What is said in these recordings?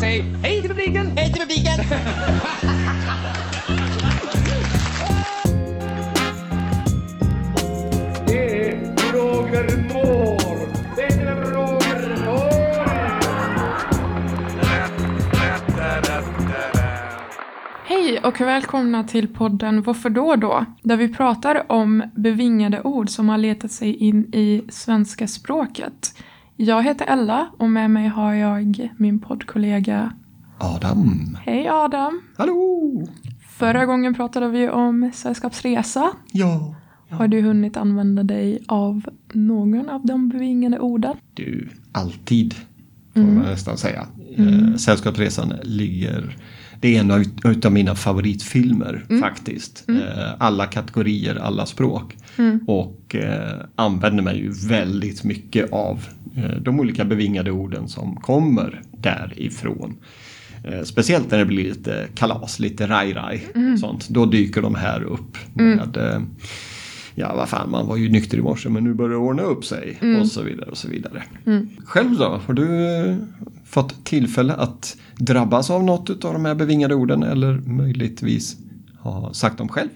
Säg hej till publiken! Hej till publiken! och välkomna till podden Varför då då? Där vi pratar om bevingade ord som har letat sig in i svenska språket. Jag heter Ella och med mig har jag min poddkollega Adam. Hej Adam! Hallå! Förra gången pratade vi om sällskapsresa. Ja. Har du hunnit använda dig av någon av de bevingade orden? Du, alltid. Får man nästan säga. Eh, Sällskapsresan ligger... Det är en av utav mina favoritfilmer faktiskt. Eh, alla kategorier, alla språk. Och eh, använder mig ju väldigt mycket av eh, de olika bevingade orden som kommer därifrån. Eh, speciellt när det blir lite kalas, lite raj-raj. Sånt. Då dyker de här upp med eh, Ja, vad fan, man var ju nykter i morse men nu börjar det ordna upp sig. Och så vidare och så vidare. Själv då? Har du eh, fått tillfälle att drabbas av något av de här bevingade orden eller möjligtvis ha sagt dem själv?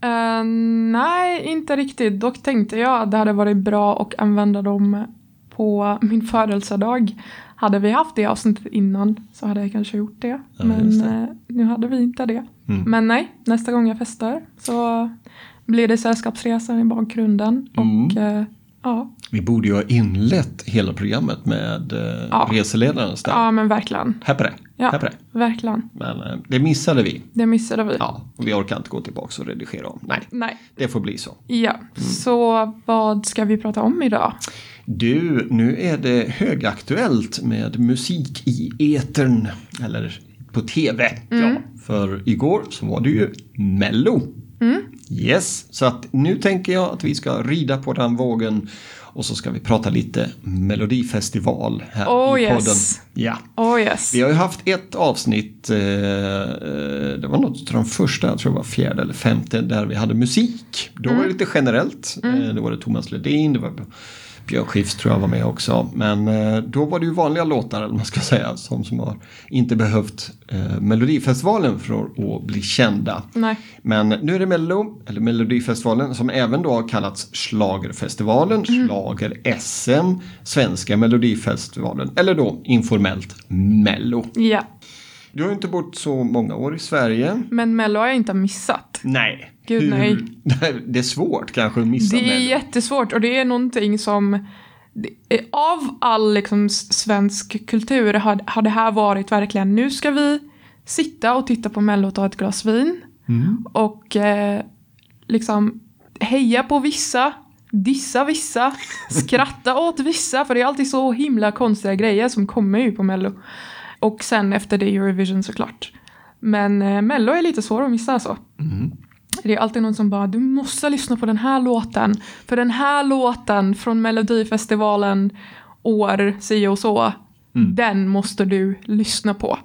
Eh, nej, inte riktigt. Dock tänkte jag att det hade varit bra att använda dem på min födelsedag. Hade vi haft det avsnittet innan så hade jag kanske gjort det. Ja, Men det. eh, nu hade vi inte det. Mm. Men nej, nästa gång jag festar så blir det sällskapsresan i bakgrunden. Mm. Och eh, ja, Vi borde ju ha inlett hela programmet med eh, Ja. reseledaren ja, men verkligen. Här på det. Ja. Här på det. Verkligen. Men eh, det missade vi. Det missade vi. Ja, och vi orkar inte gå tillbaka och redigera om. Nej, Nej. det får bli så. Ja, Mm. så vad ska vi prata om idag? Du, nu är det högaktuellt med musik i etern eller på tv. Ja, för igår så var det ju Mello. Yes, så att nu tänker jag att vi ska rida på den vågen och så ska vi prata lite Melodifestival här Oh, i podden. yes. Ja. Oh yes. Vi har ju haft ett avsnitt, eh, eh, det var något av de första, jag tror det var fjärde eller femte, där vi hade musik. Då var det lite generellt. Eh, då var det Thomas Ledin, det var Björn Skifs tror jag var med också. Men eh, då var det ju vanliga låtar, eller man ska säga, som, som har inte behövt eh, Melodifestivalen för att bli kända. Nej. Men nu är det Mello, eller Melodifestivalen, som även då har kallats Schlagerfestivalen, Schlager-SM, Svenska Melodifestivalen, eller då informellt Mello. Ja, Du har ju inte bott så många år i Sverige. men Mello har jag inte missat. Nej. Gud, nej. Det är svårt kanske att missa Det är Mello. jättesvårt och det är någonting som av all liksom svensk kultur har, har det här varit verkligen nu ska vi sitta och titta på Mello och ta ett glas vin Mm. och eh, liksom heja på vissa, dissa vissa, skratta åt vissa för det är alltid så himla konstiga grejer som kommer ju på Mello. Och sen efter det Eurovision såklart. Men eh, Mello är lite svår att missa alltså. Det är alltid någon som bara, du måste lyssna på den här låten. För den här låten från Melodifestivalen år si och så, den måste du lyssna på.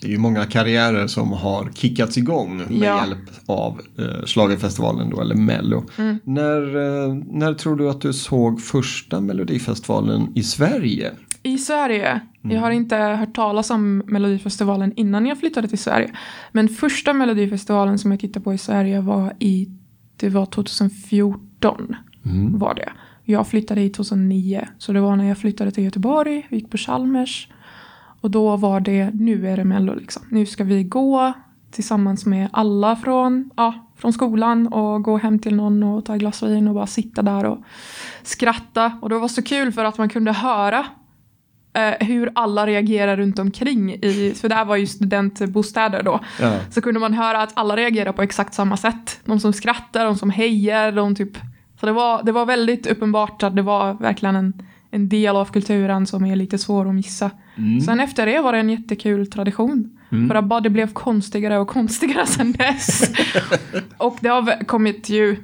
Det är ju många karriärer som har kickats igång med Ja. hjälp av eh, Schlagerfestivalen då, eller Mello. Mm. När, eh, när tror du att du såg första Melodifestivalen i Sverige? I Sverige, jag har inte hört talas om Melodifestivalen innan jag flyttade till Sverige. Men första Melodifestivalen som jag tittade på i Sverige var i, det var 2014 var det. Jag flyttade hit 2009, så det var när jag flyttade till Göteborg, gick på Chalmers. Och då var det, nu är det Mello liksom. Nu ska vi gå tillsammans med alla från, ja, från skolan och gå hem till någon och ta ett glas vin och bara sitta där och skratta. Och det var så kul för att man kunde höra eh, hur alla reagerar runt omkring. I, för det här var ju studentbostäder då. Ja. Så kunde man höra att alla reagerar på exakt samma sätt. De som skrattar, de som hejar, de typ... Så det var, det var väldigt uppenbart att det var verkligen en, en del av kulturen som är lite svår att missa. Sen efter det var det en jättekul tradition. För att bara det blev konstigare och konstigare sen dess. och det har kommit ju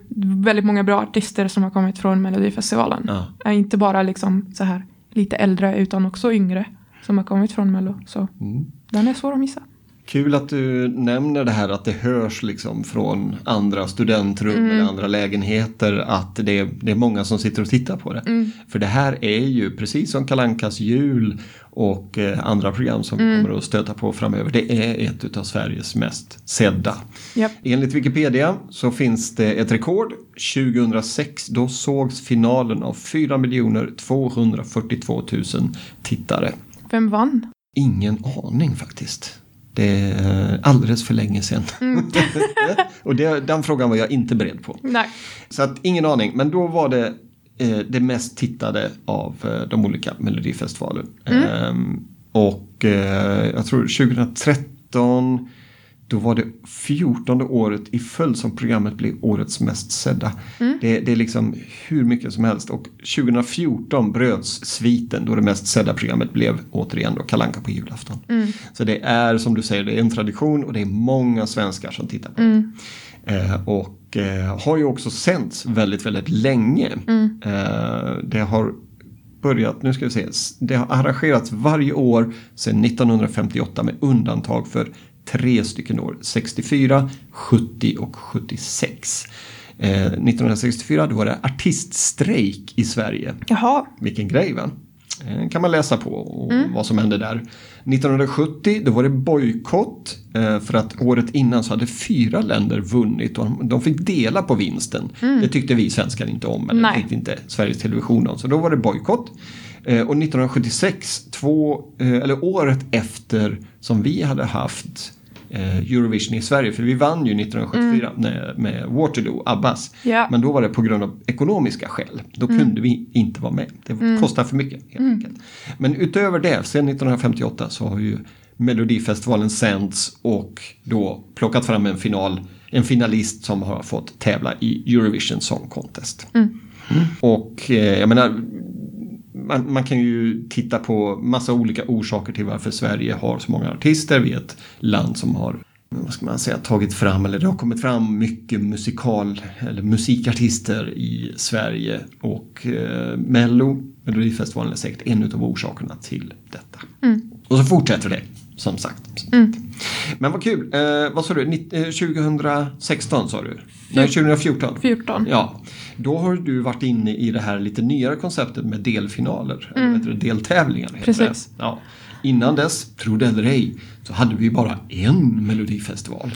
väldigt många bra artister som har kommit från Melodifestivalen. Ja. Är Inte bara liksom så här lite äldre utan också yngre som har kommit från Mello. Så den är svår att missa. Kul att du nämner det här att det hörs liksom från andra studentrum eller andra lägenheter att det är, det är många som sitter och tittar på det. För det här är ju precis som Kalankas jul och eh, andra program som vi kommer att stöta på framöver. Det är ett av Sveriges mest sedda. Japp. Enligt Wikipedia så finns det ett rekord. 2006 då sågs finalen av 4 242 000 tittare. Vem vann? Ingen aning faktiskt. Det är alldeles för länge sedan. och det, den frågan var jag inte beredd på. Nej. Så att ingen aning, men då var det eh, det mest tittade av eh, de olika Melodifestivalen. Ehm, och eh, jag tror 2013 då var det 14 året i följd som programmet blev årets mest sedda. Det, det är liksom hur mycket som helst. Och 2014 bröts sviten då det mest sedda programmet blev återigen då Kalanka på julafton. Så det är som du säger, det är en tradition och det är många svenskar som tittar på det. Eh, och eh, har ju också sänts väldigt, väldigt länge. Eh, det har börjat, nu ska vi se, det har arrangerats varje år sedan 1958 med undantag för tre stycken år, 64, 70 och 76. Eh, 1964 då var det artiststrejk i Sverige. Jaha. Vilken grej va? Eh, kan man läsa på och vad som hände där. 1970 då var det bojkott eh, för att året innan så hade fyra länder vunnit och de- fick dela på vinsten. Det tyckte vi svenskar inte om, eller Nej. tyckte inte Sveriges Television om. Så då var det bojkott. Eh, Och 1976, två, eh, eller året efter som vi hade haft eh, Eurovision i Sverige, för vi vann ju 1974 med, med Waterloo, Abbas. Ja. Men då var det på grund av ekonomiska skäl. Då kunde vi inte vara med. Det kostar för mycket helt enkelt. Men utöver det, sedan 1958 så har ju Melodifestivalen sänds och då plockat fram en final, en finalist som har fått tävla i Eurovision Song Contest. Mm. Och eh, jag menar, man, man kan ju titta på massa olika orsaker till varför Sverige har så många artister. Vi är ett land som har vad ska man säga, tagit fram, eller det har kommit fram mycket musikal eller musikartister i Sverige och eh, Mello, Melodifestivalen är säkert en av orsakerna till detta. Och så fortsätter det, som sagt. Men vad kul, eh, vad sa du, Nitt- eh, 2016 sa du? Nej, 2014. 14. Ja, då har du varit inne i det här lite nyare konceptet med delfinaler, eller heter det, deltävlingar. Heter Precis. Det. Ja. Innan dess, tro det eller ej, så hade vi bara en melodifestival.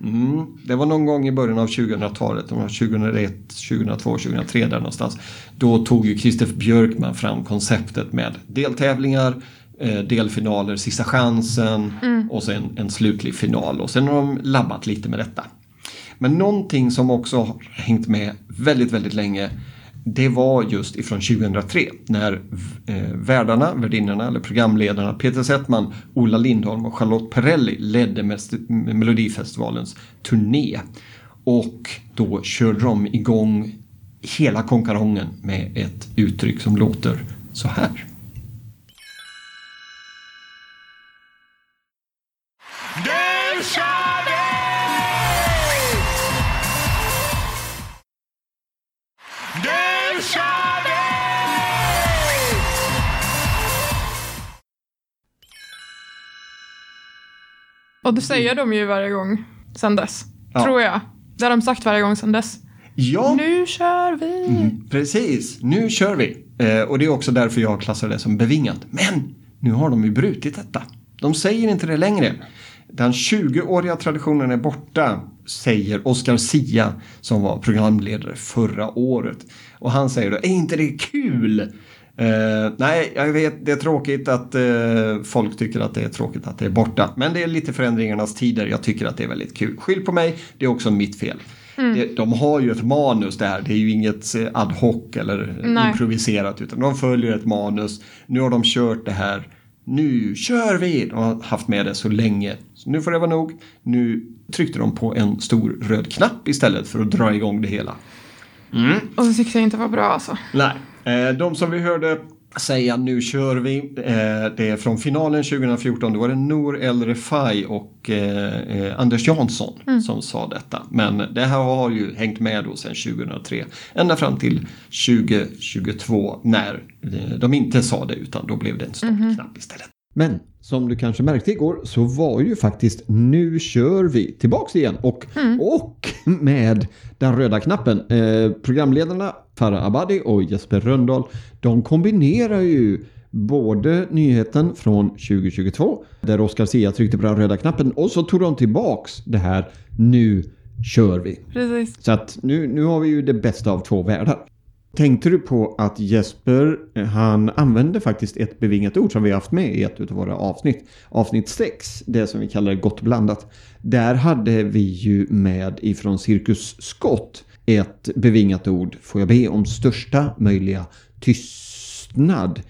Mm. Det var någon gång i början av 2000-talet, om det var 2001, 2002, 2003 där någonstans. Då tog ju Christer Björkman fram konceptet med deltävlingar, eh, delfinaler, sista chansen och sen en slutlig final. Och sen har de labbat lite med detta. Men någonting som också har hängt med väldigt, väldigt länge det var just ifrån 2003 när eh, värdarna, värdinnorna eller programledarna Peter Settman, Ola Lindholm och Charlotte Perrelli ledde Melodifestivalens turné. Och då körde de igång hela konkarongen med ett uttryck som låter så här. Och det säger de ju varje gång sen dess. Ja. Tror jag. Det har de sagt varje gång sen dess. Ja, Nu kör vi! precis. Nu kör vi. Eh, och det är också därför jag klassar det som bevingat. Men nu har de ju brutit detta. De säger inte det längre. Den 20-åriga traditionen är borta, säger Oscar Sia som var programledare förra året. Och han säger då, är inte det kul? Eh, nej, jag vet, det är tråkigt att eh, folk tycker att det är tråkigt att det är borta. Men det är lite förändringarnas tider. Jag tycker att det är väldigt kul. Skyll på mig, det är också mitt fel. Det, de har ju ett manus där. Det är ju inget eh, ad hoc eller Nej. improviserat utan de följer ett manus. Nu har de kört det här. Nu kör vi! De har haft med det så länge. Så nu får det vara nog. Nu tryckte de på en stor röd knapp istället för att dra igång det hela. Och så tyckte jag inte var bra alltså. Nej, eh, de som vi hörde säga nu kör vi. Eh, det är från finalen 2014. Då var det Nour El Refai och eh, eh, Anders Jansson som sa detta. Men det här har ju hängt med då sedan 2003. Ända fram till 2022 när eh, de inte sa det utan då blev det en stoppknapp istället. Men som du kanske märkte igår så var ju faktiskt Nu kör vi tillbaks igen och, och med den röda knappen. Eh, programledarna Farah Abadi och Jesper Röndahl de kombinerar ju både nyheten från 2022 där Oscar Sia tryckte på den röda knappen och så tog de tillbaks det här Nu kör vi. Precis. Så att nu, nu har vi ju det bästa av två världar. Tänkte du på att Jesper, han använde faktiskt ett bevingat ord som vi haft med i ett av våra avsnitt. Avsnitt 6, det som vi kallar gott blandat. Där hade vi ju med ifrån Cirkus Scott ett bevingat ord, får jag be om största möjliga tystnad.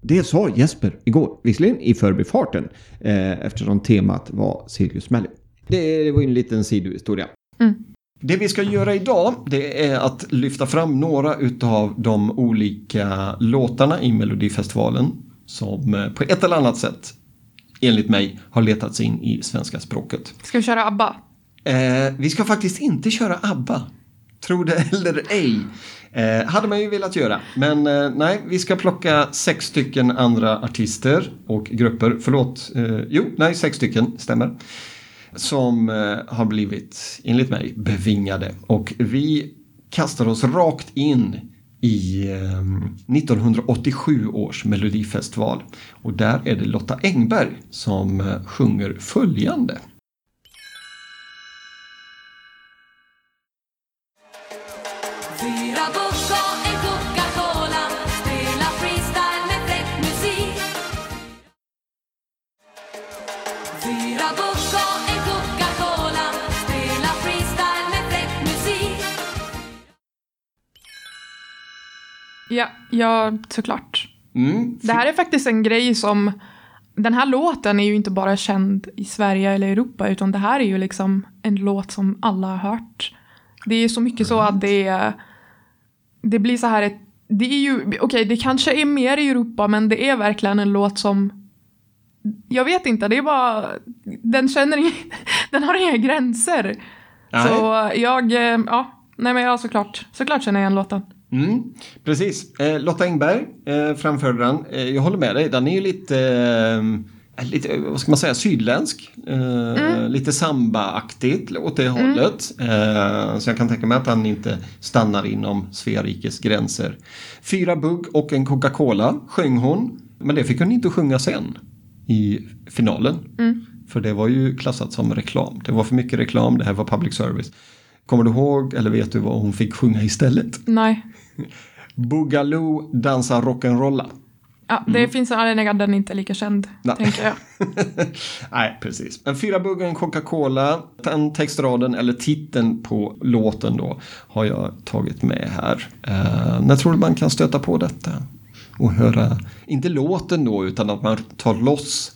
Det sa Jesper igår, visserligen i förbifarten, eh, eftersom temat var Cirkus Melly. Det, det var ju en liten sidohistoria. Det vi ska göra idag det är att lyfta fram några utav de olika låtarna i Melodifestivalen som eh, på ett eller annat sätt enligt mig har letats in i svenska språket. Ska vi köra ABBA? Eh, vi ska faktiskt inte köra ABBA. Tro det eller ej. Eh, hade man ju velat göra. Men eh, nej, vi ska plocka sex stycken andra artister och grupper. Förlåt. Eh, jo, nej, sex stycken, stämmer. Som eh, har blivit, enligt mig, bevingade. Och vi kastar oss rakt in i eh, 1987 års Melodifestival. Och där är det Lotta Engberg som eh, sjunger följande. Ja, såklart. Mm, Det här är faktiskt en grej som... Den här låten är ju inte bara känd i Sverige eller Europa utan det här är ju liksom en låt som alla har hört. Det är så mycket så att det. Det blir så här ett... Det är ju... Okej, det kanske är mer i Europa men det är verkligen en låt som... Jag vet inte, det är bara... Den känner Den har inga gränser. Nej. Så jag... eh, Ja. Nej men jag såklart. Såklart känner jag igen låten. Mm, precis. Eh, Lotta Engberg eh, framförde den. Eh, jag håller med dig. Den är ju lite, eh, lite eh, vad ska man säga, sydländsk. Eh, Lite samba-aktigt åt det hållet. Eh, så jag kan tänka mig att han inte stannar inom Svea rikes gränser. Fyra bugg och en Coca-Cola sjöng hon. Men det fick hon inte sjunga sen i finalen. För det var ju klassat som reklam. Det var för mycket reklam. Det här var public service. Kommer du ihåg eller vet du vad hon fick sjunga istället? Nej. Boogaloo dansa rock'n'rolla. Ja, det finns en anledning att den inte är lika känd, Mm. Nej. tänker jag. Nej, precis. Men fyra buggar en Coca-Cola. Den textraden eller titeln på låten då har jag tagit med här. Uh, när tror du man kan stöta på detta? Och höra, inte låten då, utan att man tar loss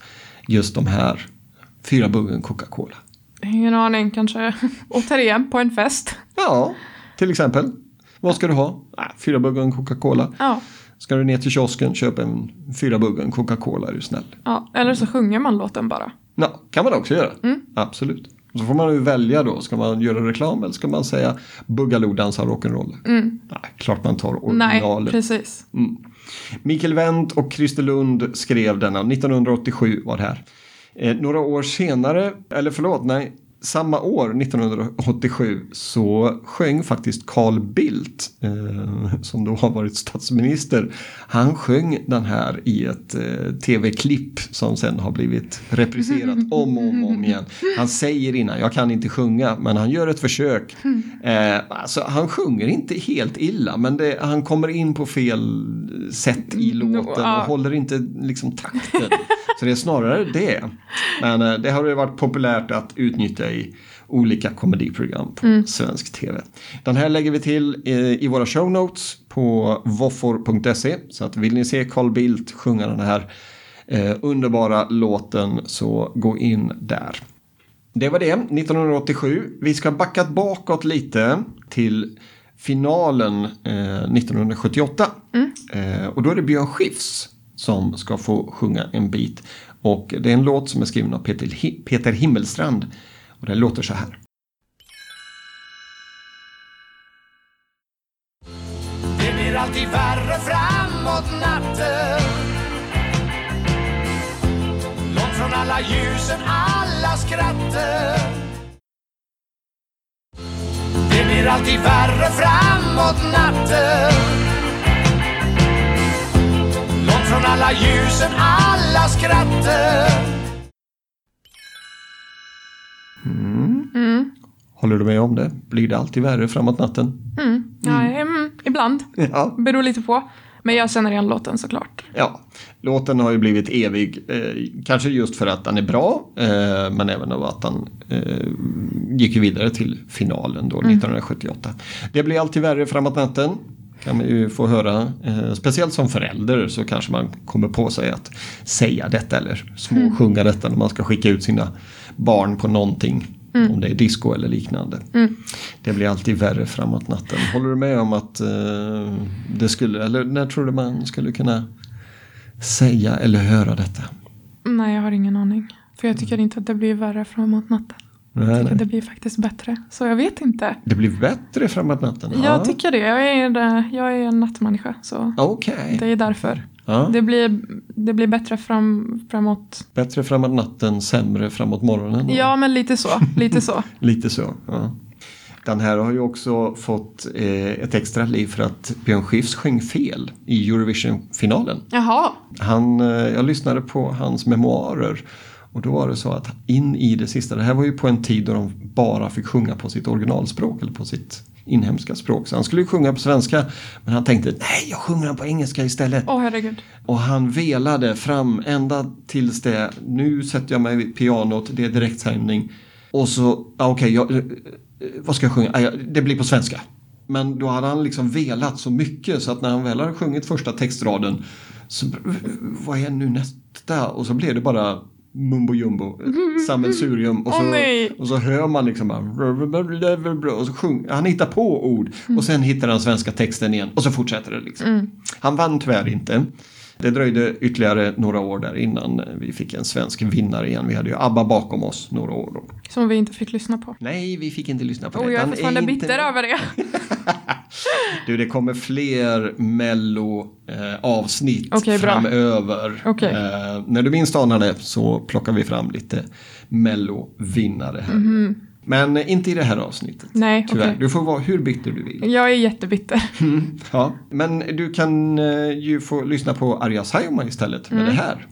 just de här fyra buggar en Coca-Cola. Ingen aning, kanske återigen på en fest. Ja, till exempel. Vad ska du ha? Nej, fyra buggar en Coca-Cola. Ja, Ska du ner till kiosken, köp en fyra buggar en Coca-Cola är du snäll. ja. eller så sjunger man låten bara. Ja, kan man också göra. Absolut. Så får man ju välja då. Ska man göra reklam eller ska man säga Boogaloo dansar rock'n'roll? Nej, klart man tar Nej, originalet. precis. Mikael Wendt och Christer Lund skrev denna. 1987 var det här. Eh, några år senare, eller förlåt, nej. Samma år, 1987, så sjöng faktiskt Carl Bildt, eh, som då har varit statsminister, han sjöng den här i ett eh, tv-klipp som sen har blivit repriserat om och om, om igen. Han säger innan, jag kan inte sjunga, men han gör ett försök. Eh, alltså, han sjunger inte helt illa, men det, han kommer in på fel sätt i låten och håller inte liksom takten. Så det är snarare det. Men eh, det har ju varit populärt att utnyttja i olika komediprogram på Mm. svensk tv. Den här lägger vi till eh, i våra show notes på voffor.se. Så att vill ni se Carl Bildt sjunga den här eh, underbara låten så gå in där. Det var det, 1987. Vi ska backa bakåt lite till finalen eh, 1978. Eh, och då är det Björn Skifs som ska få sjunga en bit. Och det är en låt som är skriven av Peter, Peter Himmelstrand. Och den låter så här. Det blir alltid värre framåt natten Långt från alla ljusen, alla skratten Det blir alltid värre framåt natten. Alla ljusen, alla skratter. Håller du med om det? Blir det alltid värre framåt natten? Ja, mm, ibland. Ja. Beror lite på. Men jag känner igen låten såklart. Ja, låten har ju blivit evig. Eh, kanske just för att den är bra, eh, men även av att han eh, gick vidare till finalen då 1978. Det blir alltid värre framåt natten. Kan man ju få höra. Eh, speciellt som förälder så kanske man kommer på sig att säga detta eller småsjunga detta när man ska skicka ut sina barn på någonting. Om det är disco eller liknande. Det blir alltid värre framåt natten. Håller du med om att eh, det skulle, eller när tror du man skulle kunna säga eller höra detta? Nej, jag har ingen aning. För jag tycker inte att det blir värre framåt natten. Nej, Jag tycker nej. det blir faktiskt bättre. Så jag vet inte. Det blir bättre framåt natten? Jag tycker det. Jag är, jag är en nattmänniska. Så Okej. det är därför. Ja. Det, blir, det blir bättre fram, framåt. Bättre framåt natten, sämre framåt morgonen? Ja, men lite så. Lite så. Lite så. Ja. Den här har ju också fått eh, ett extra liv för att Björn Skifs sjöng fel i Eurovision-finalen. Jaha. Han, eh, jag lyssnade på hans memoarer och då var det så att in i det sista, det här var ju på en tid då de bara fick sjunga på sitt originalspråk eller på sitt inhemska språk. Så han skulle ju sjunga på svenska men han tänkte nej jag sjunger den på engelska istället. Åh, herregud. Och han velade fram ända tills det, nu sätter jag mig vid pianot, det är direktsändning. Och så, ja, okej, jag, eh, eh, vad ska jag sjunga? Ah, det blir på svenska. Men då hade han liksom velat så mycket så att när han väl hade sjungit första textraden så, vad är nu nästa? Och så blev det bara mumbo jumbo, sammelsurium och, så, nej. och så hör man liksom bara och så sjung, han hittar på ord och sen hittar han svenska texten igen och så fortsätter det liksom. Han vann tyvärr inte. Det dröjde ytterligare några år där innan vi fick en svensk vinnare igen. Vi hade ju ABBA bakom oss några år då. Som vi inte fick lyssna på. Nej, vi fick inte lyssna på det. Och jag är fortfarande inte- bitter över det. Du, det kommer fler mello-avsnitt Okej, bra. framöver. Okej. Eh, när du minst anar det så plockar vi fram lite mello-vinnare här. Men inte i det här avsnittet. Nej, Tyvärr. okej. Du får vara hur bitter du vill. Jag är jättebitter. Ja. Men du kan eh, ju få lyssna på Arja Saijonmaa istället med Mm. det här.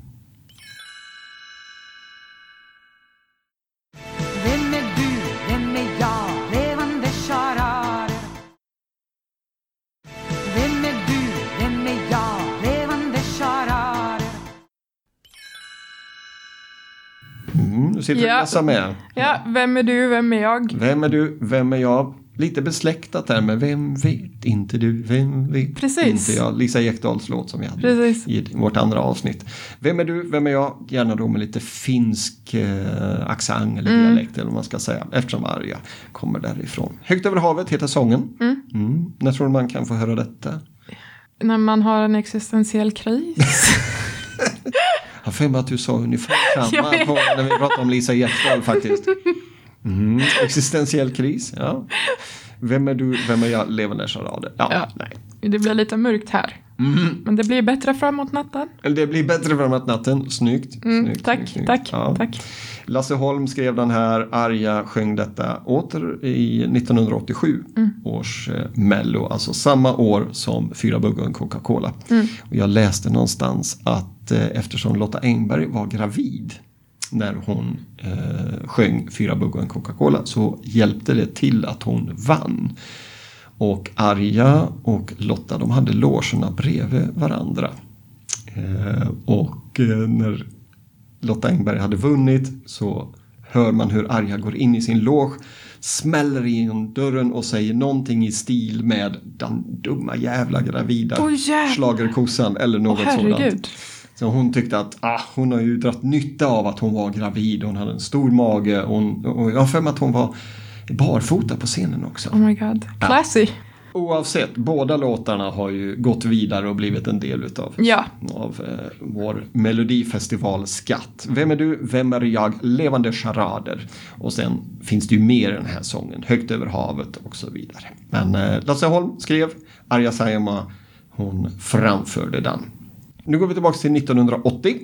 Mm, du sitter Ja. läser med. Ja, vem är du, vem är jag? Vem är du? Vem är jag? Lite besläktat där med Vem vet inte du? Vem vet Precis. inte jag? Lisa Ekdahls låt som vi hade Precis. i vårt andra avsnitt. Vem är du? Vem är jag? Gärna då med lite finsk eh, accent eller Mm. dialekt eller vad man ska säga. Eftersom Arja kommer därifrån. Högt över havet heter sången. Mm. När tror du man kan få höra detta? När man har en existentiell kris. Jag har att du sa ungefär samma på, när vi pratade om Lisa Ekdahl faktiskt. Mm. Existentiell kris, ja. Vem är du, vem är jag, levande charader? Ja, Ja. nej. Det blir lite mörkt här. Mm. Men det blir bättre framåt natten. Det blir bättre framåt natten, snyggt. Mm, snyggt, tack, snyggt, tack, Ja. tack. Lasse Holm skrev den här, Arja sjöng detta åter i 1987 Mm. års eh, Mello, alltså samma år som Fyra buggar och Coca-Cola. Mm. Och jag läste någonstans att eh, eftersom Lotta Engberg var gravid när hon eh, sjöng Fyra buggar och en Coca-Cola så hjälpte det till att hon vann. Och Arja och Lotta de hade logerna bredvid varandra. Eh, och eh, när Lotta Engberg hade vunnit så hör man hur Arja går in i sin loge, smäller in dörren och säger någonting i stil med den dumma jävla gravida jävlar. schlagerkossan eller något herregud. sådant. Så hon tyckte att ah, hon har ju dragit nytta av att hon var gravid, hon hade en stor mage hon, och jag har för mig att hon var barfota på scenen också. Oh my god. Classy. Oavsett, båda låtarna har ju gått vidare och blivit en del utav Ja. av eh, vår melodifestivalskatt. Vem är du? Vem är jag? Levande charader. Och sen finns det ju mer i den här sången. Högt över havet och så vidare. Men eh, Lasse Holm skrev, Arja Saijonmaa hon framförde den. Nu går vi tillbaka till 1980.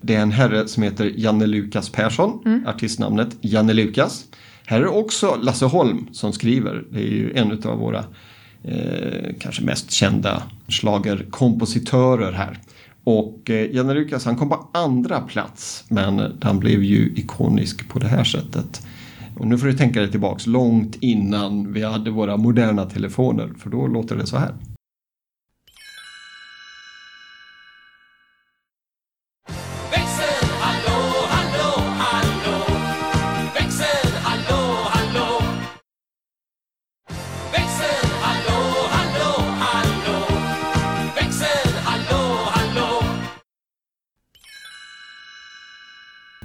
Det är en herre som heter Janne Lukas Persson, artistnamnet Janne Lukas. Här är det också Lasse Holm som skriver. Det är ju en av våra eh, kanske mest kända schlagerkompositörer här. Och eh, Janne Lukas han kom på andra plats men han blev ju ikonisk på det här sättet. Och nu får du tänka dig tillbaks långt innan vi hade våra moderna telefoner för då låter det så här.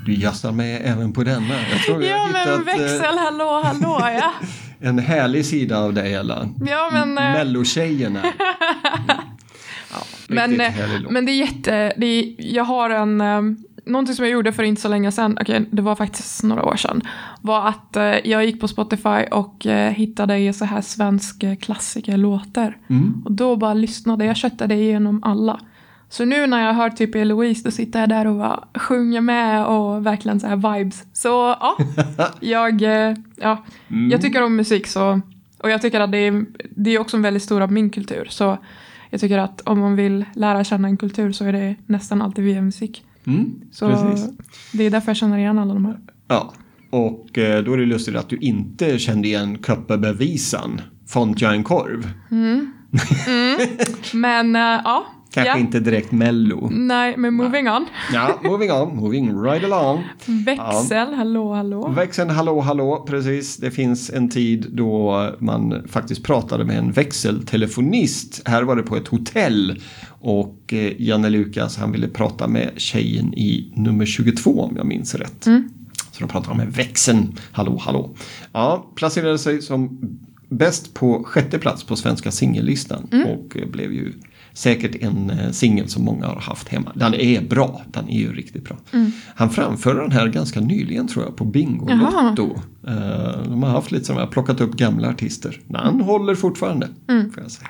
Du jassar med även på denna. Jag tror Ja har men hittat eh, växel, hallå, hallå ja. en härlig sida av dig Ella. Ja men... eh, Mellotjejerna. Ja, Men, eh, men det är jätte... Det är, jag har en... eh, Någonting som jag gjorde för inte så länge sedan, okej det var faktiskt några år sedan, var att eh, jag gick på Spotify och eh, hittade så här svenska klassikerlåtar. Mm. Och då bara lyssnade, jag köttade igenom alla. Så nu när jag hör typ Eloise, då sitter jag där och bara sjunger med och verkligen så här vibes. Så ja, jag, eh, ja, Mm. jag tycker om musik så, och jag tycker att det är, det är också en väldigt stor av min kultur. Så jag tycker att om man vill lära känna en kultur så är det nästan alltid via musik. Mm, Så precis. det är därför jag känner igen alla de här. Ja, och eh, då är det lustigt att du inte kände igen Köppebevisan. Font jag en korv? Men eh, ja, Kanske ja. inte direkt mello. Nej, men moving on. Ja, moving on, moving right along. Växel, hallå, hallå. Växeln hallå hallå, precis. Det finns en tid då man faktiskt pratade med en växeltelefonist. Här var det på ett hotell. Och eh, Janne Lukas han ville prata med tjejen i nummer 22 om jag minns rätt. Så de pratade med växeln hallå hallå. Ja, placerade sig som bäst på sjätte plats på svenska singellistan. Och eh, blev ju säkert en eh, singel som många har haft hemma. Den är bra, den är ju riktigt bra. Han framförde den här ganska nyligen tror jag på Bingolotto. Eh, De har haft lite som jag har plockat upp gamla artister. Men han håller fortfarande. Får jag säga.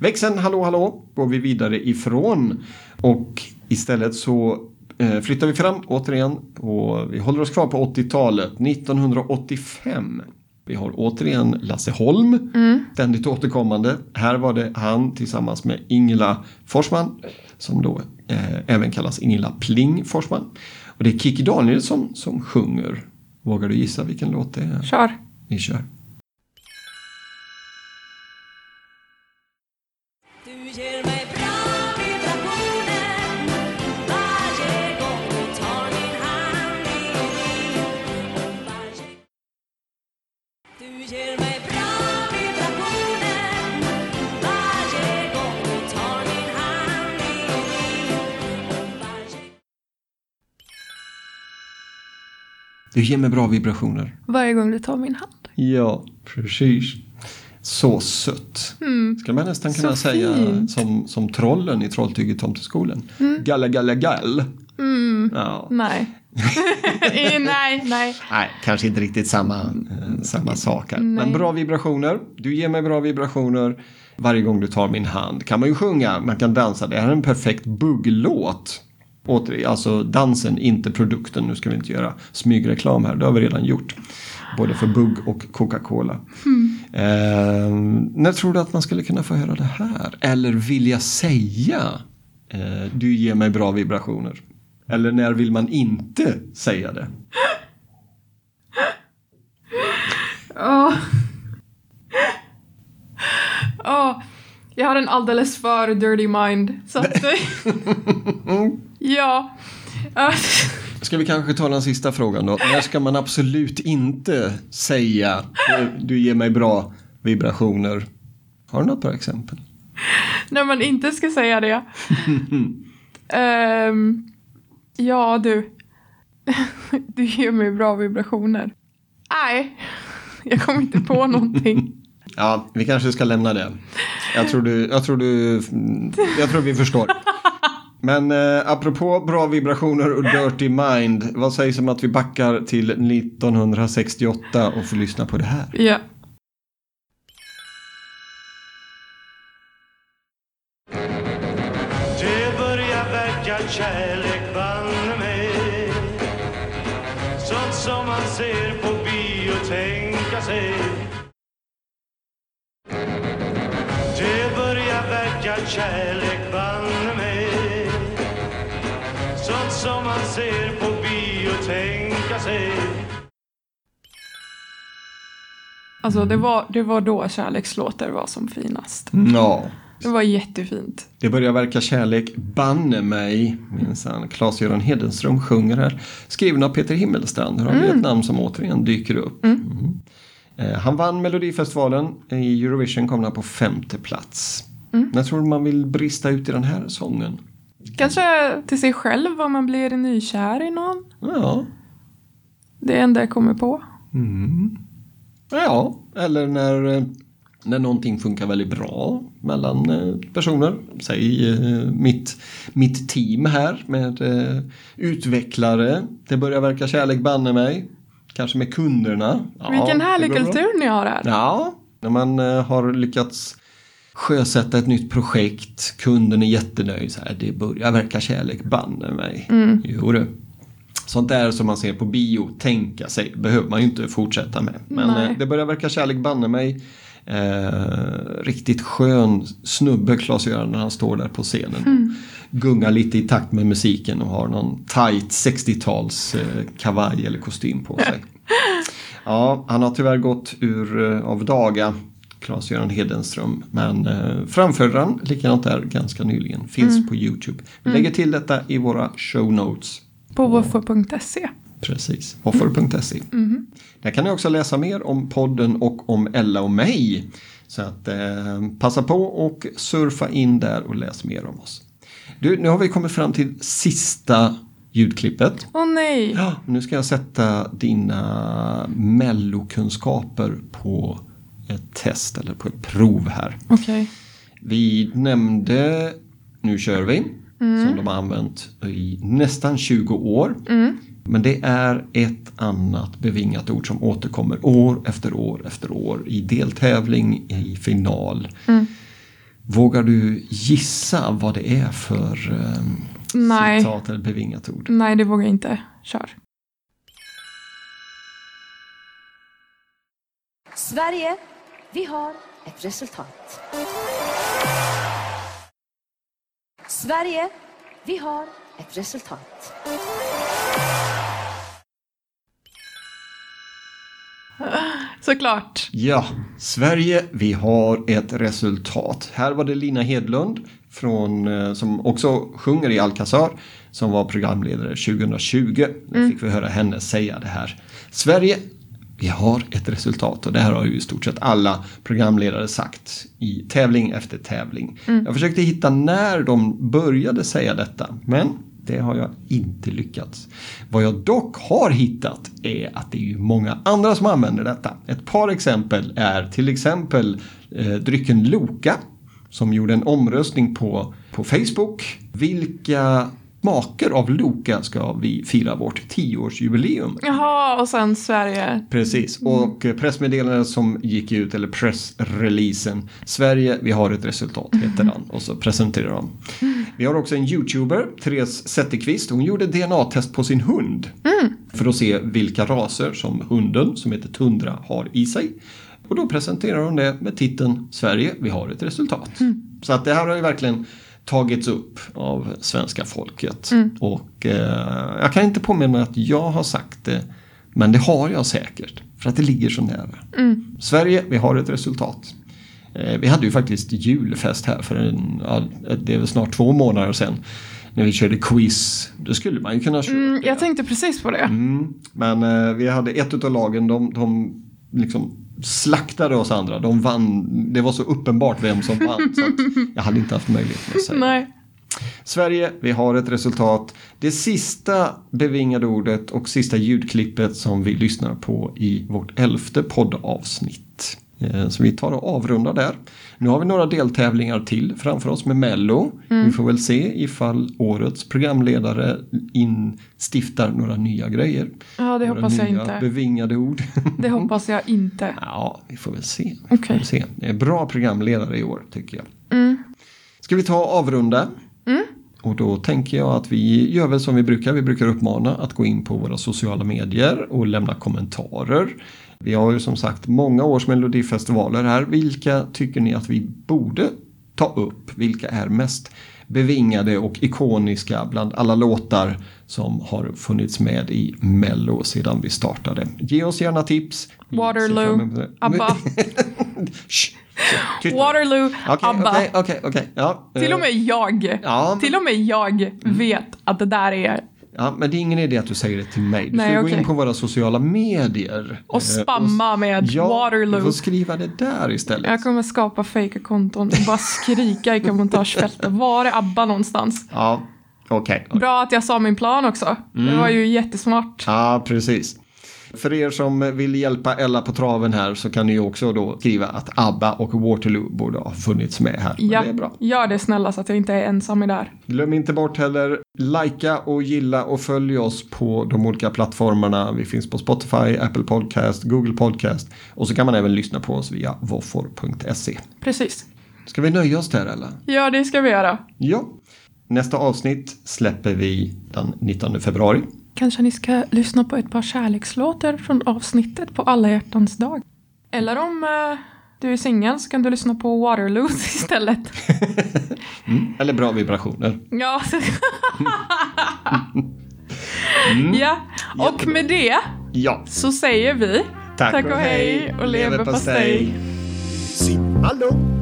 Växeln Hallå Hallå går vi vidare ifrån. Och istället så eh, flyttar vi fram återigen. Och vi håller oss kvar på 80-talet. 1985. Vi har återigen Lasse Holm, ständigt återkommande. Här var det han tillsammans med Ingela Forsman, som då eh, även kallas Ingela Pling Forsman. Och det är Kikki Danielsson som sjunger. Vågar du gissa vilken låt det är? Kör. Vi kör. Du ger mig Du ger mig bra vibrationer. Varje gång du tar min hand. Ja, precis. Så sött. Ska man nästan kunna Så säga fint. som, som trollen i Trolltyget Tomteskolan. Galla, galla, gall. Ja. Nej. Nej, nej. Nej, kanske inte riktigt samma, eh, samma sak här. Nej. Men bra vibrationer. Du ger mig bra vibrationer. Varje gång du tar min hand kan man ju sjunga, man kan dansa. Det här är en perfekt bugglåt. Åter, alltså dansen, inte produkten. Nu ska vi inte göra smygreklam här, det har vi redan gjort. Både för bugg och Coca-Cola. Eh, när tror du att man skulle kunna få höra det här? Eller vilja säga eh, du ger mig bra vibrationer? Eller när vill man inte säga det? Åh. Åh. Jag har en alldeles för dirty mind. Så att, ja. Ska vi kanske ta den sista frågan då? När ska man absolut inte säga "Du- ger mig bra vibrationer? Har du något bra exempel? när man inte ska säga det. Ehm, ja, du. du ger mig bra vibrationer. Nej, jag kommer inte på någonting. Ja, vi kanske ska lämna det. Jag tror, du, jag tror, du, jag tror vi förstår. Men eh, apropå bra vibrationer och dirty mind. Vad sägs om att vi backar till 1968 och får lyssna på det här? Ja. Det börjar verkar kärlek banne mig Sånt som man ser på bio tänka sig kärlek banne mig Sånt som man ser på bio tänka sig Alltså det var, det var då kärlekslåtar var som finast. Ja, Det var jättefint. det börjar verka kärlek, banne mig, minsann. Claes-Göran Hedenström sjunger här. Skriven av Peter Himmelstrand. Här har vi ett namn som återigen dyker upp. Mm. Eh, Han vann Melodifestivalen. I Eurovision kom han på femte plats. När tror du man vill brista ut i den här sången? Kanske till sig själv om man blir nykär i någon. Ja, Det är enda jag kommer på. Ja, eller när, eh, när någonting funkar väldigt bra mellan eh, personer. Säg eh, mitt, mitt team här med utvecklare. Det börjar verka kärlek banne mig. Kanske med kunderna. Ja, Vilken härlig det kultur ni har här. Ja, när man har lyckats sjösätta ett nytt projekt. Kunden är jättenöjd. Så här, det börjar verka kärlek banne mig. Mm. Jo du. Sånt där som man ser på bio, tänka sig, behöver man ju inte fortsätta med. Men Nej. eh, det börjar verka kärlek banne mig. Eh, riktigt skön snubbe Claes-Göran när han står där på scenen. Gungar lite i takt med musiken och har någon tight 60-tals eh, kavaj eller kostym på sig. Ja, han har tyvärr gått ur eh, av daga, Claes-Göran Hedenström. Men eh, framförde han likadant där ganska nyligen. Finns på Youtube. Vi lägger till detta i våra show notes. På woffer.se. Precis, hoffer.se. Där kan ni också läsa mer om podden och om Ella och mig. Så att eh, passa på och surfa in där och läs mer om oss. Du, nu har vi kommit fram till sista ljudklippet. Åh nej! Ja, nu ska jag sätta dina mellokunskaper på ett test eller på ett prov här. Okej. Vi nämnde Nu kör vi som de har använt i nästan 20 år. Men det är ett annat bevingat ord som återkommer år efter år efter år i deltävling, i final. Vågar du gissa vad det är för um, Nej. citat eller bevingat ord? Nej, det vågar jag inte. Kör. Sverige, vi har ett resultat. Sverige, vi har ett resultat. Såklart. Ja, Sverige, vi har ett resultat. Här var det Lina Hedlund från, eh, som också sjunger i Alcazar som var programledare 2020. Nu fick vi höra henne säga det här. Sverige, vi har ett resultat och det här har ju i stort sett alla programledare sagt i tävling efter tävling. Jag försökte hitta när de började säga detta, men det har jag inte lyckats. Vad jag dock har hittat är att det är många andra som använder detta. Ett par exempel är till exempel eh, drycken Loka som gjorde en omröstning på, på Facebook. Vilka smaker av Loka ska vi fira vårt tioårsjubileum? Jaha, och sen Sverige. Precis, och eh, pressmeddelandet som gick ut, eller pressreleasen, Sverige, vi har ett resultat, heter den. Och så presenterar de. Vi har också en YouTuber, Therese Zetterqvist, hon gjorde DNA-test på sin hund. För att se vilka raser som hunden, som heter Tundra, har i sig. Och då presenterar hon det med titeln Sverige, vi har ett resultat. Så att det här har ju verkligen tagits upp av svenska folket. Och eh, jag kan inte påminna mig att jag har sagt det, men det har jag säkert. För att det ligger så nära. Sverige, vi har ett resultat. Eh, vi hade ju faktiskt julfest här för en, ja, det är väl snart två månader sedan. När vi körde quiz. Då skulle man ju kunna köra Mm, jag tänkte precis på det. Mm, men eh, vi hade ett utav lagen, de, de liksom slaktade oss andra. De vann, det var så uppenbart vem som vann så jag hade inte haft möjlighet att säga. Nej. Sverige, vi har ett resultat. Det sista bevingade ordet och sista ljudklippet som vi lyssnar på i vårt elfte poddavsnitt. Eh, Så vi tar och avrundar där. Nu har vi några deltävlingar till framför oss med Mello. Vi får väl se ifall årets programledare instiftar några nya grejer. Ja, det några hoppas jag inte. bevingade ord. Det hoppas jag inte. Ja, vi får väl se. Vi väl se. Det är bra programledare i år tycker jag. Mm. Ska vi ta och avrunda? Och då tänker jag att vi gör väl som vi brukar. Vi brukar uppmana att gå in på våra sociala medier och lämna kommentarer. Vi har ju som sagt många års melodifestivaler här. Vilka tycker ni att vi borde ta upp? Vilka är mest bevingade och ikoniska bland alla låtar som har funnits med i Mello sedan vi startade? Ge oss gärna tips. Waterloo. ABBA. Waterloo, Okej, ABBA. okej, okej, okej. Ja, Till och eh, med jag, Ja, till och med jag vet att det där är Ja, men det är ingen idé att du säger det till mig. Du Nej, ska gå okej. in på våra sociala medier. och eh, spamma med Ja, du Waterloo. får skriva det där istället. Jag kommer skapa fejkkonton och bara skrika i kommentarsfältet. Var är ABBA någonstans? Ja, okej. Bra att jag sa min plan också. Mm. Det var ju jättesmart. Ja, precis. För er som vill hjälpa Ella på traven här så kan ni också då skriva att ABBA och Waterloo borde ha funnits med här. Ja, det är bra. gör det snälla så att jag inte är ensam i det här. Glöm inte bort heller likea och gilla och följ oss på de olika plattformarna. Vi finns på Spotify, Apple Podcast, Google Podcast och så kan man även lyssna på oss via våffor.se. Precis. Ska vi nöja oss där eller? Ja, det ska vi göra. Ja. Nästa avsnitt släpper vi den 19 februari. Kanske ni ska lyssna på ett par kärlekslåtar från avsnittet på alla hjärtans dag. Eller om eh, du är singel så kan du lyssna på Waterloo istället. Eller bra vibrationer. Ja. ja, och Jättebra. med det Ja. så säger vi Tack, tack och hej och leverpastej. Simma lugnt.